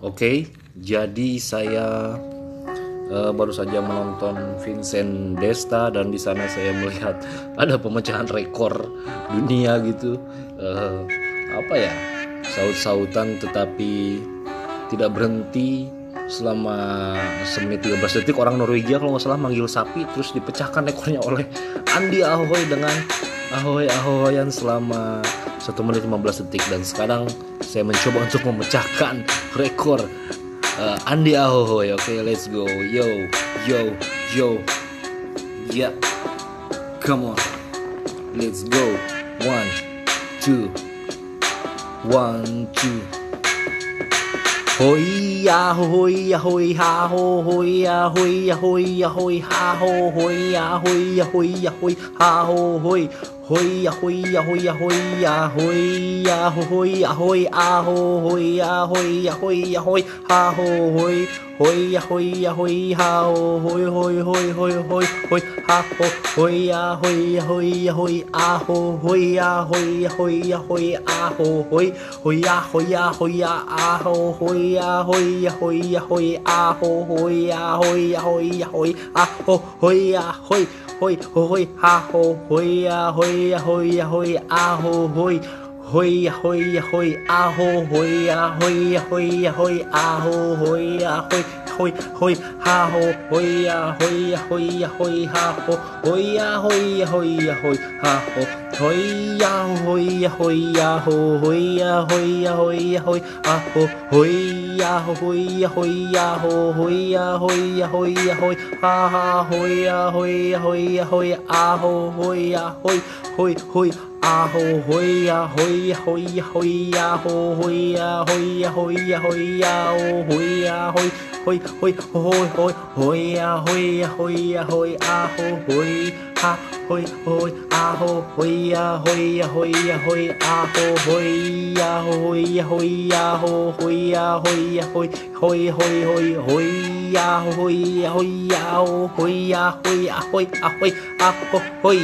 Oke, jadi saya uh, baru saja menonton Vincent Desta dan di sana saya melihat ada pemecahan rekor dunia gitu. Uh, apa ya? Saut-sautan tetapi tidak berhenti selama semenit 13 detik orang Norwegia kalau nggak salah manggil sapi terus dipecahkan ekornya oleh Andi Ahoy dengan ahoy ahoyan selama 1 menit 15 detik dan sekarang saya mencoba untuk memecahkan rekor uh, Andi Ahoy. Oke, okay, let's go. Yo, yo, yo. Yeah. Come on. Let's go. One, two. One, two. 灰呀灰呀灰哈吼灰呀灰呀灰呀灰哈吼灰呀灰呀灰呀灰哈吼。嘿呀嘿呀嘿呀嘿呀嘿呀嘿呀嘿啊吼嘿呀嘿呀嘿呀嘿哈吼嘿嘿呀嘿呀嘿哈吼嘿嘿嘿嘿嘿嘿哈吼嘿呀嘿呀嘿呀嘿啊吼嘿呀嘿呀嘿呀嘿啊吼嘿嘿呀嘿呀嘿呀啊吼嘿呀嘿呀嘿呀嘿啊吼嘿呀嘿呀嘿呀嘿啊吼嘿呀嘿嘿嘿啊吼嘿呀嘿呀嘿呀嘿啊吼嘿嘿呀嘿呀嘿啊吼嘿呀嘿呀嘿呀嘿啊吼嘿呀嘿嘿嘿哈吼，嘿呀嘿呀嘿呀嘿哈吼，嘿呀嘿呀嘿呀嘿哈吼，嘿呀嘿呀嘿呀吼，嘿呀嘿呀嘿呀嘿啊吼，嘿呀嘿呀嘿呀吼，嘿呀嘿呀嘿呀嘿哈哈，嘿呀嘿呀嘿呀嘿呀啊吼，嘿呀嘿嘿嘿。啊吼嘿呀嘿呀嘿呀嘿呀吼嘿呀嘿呀嘿呀嘿呀哦嘿呀嘿嘿嘿嘿嘿嘿呀嘿呀嘿呀嘿啊吼嘿哈嘿嘿啊吼嘿呀嘿呀嘿呀嘿啊吼嘿呀嘿呀嘿呀吼嘿呀嘿呀嘿嘿嘿嘿嘿呀嘿呀嘿呀哦嘿呀嘿呀嘿啊嘿啊嘿啊吼嘿。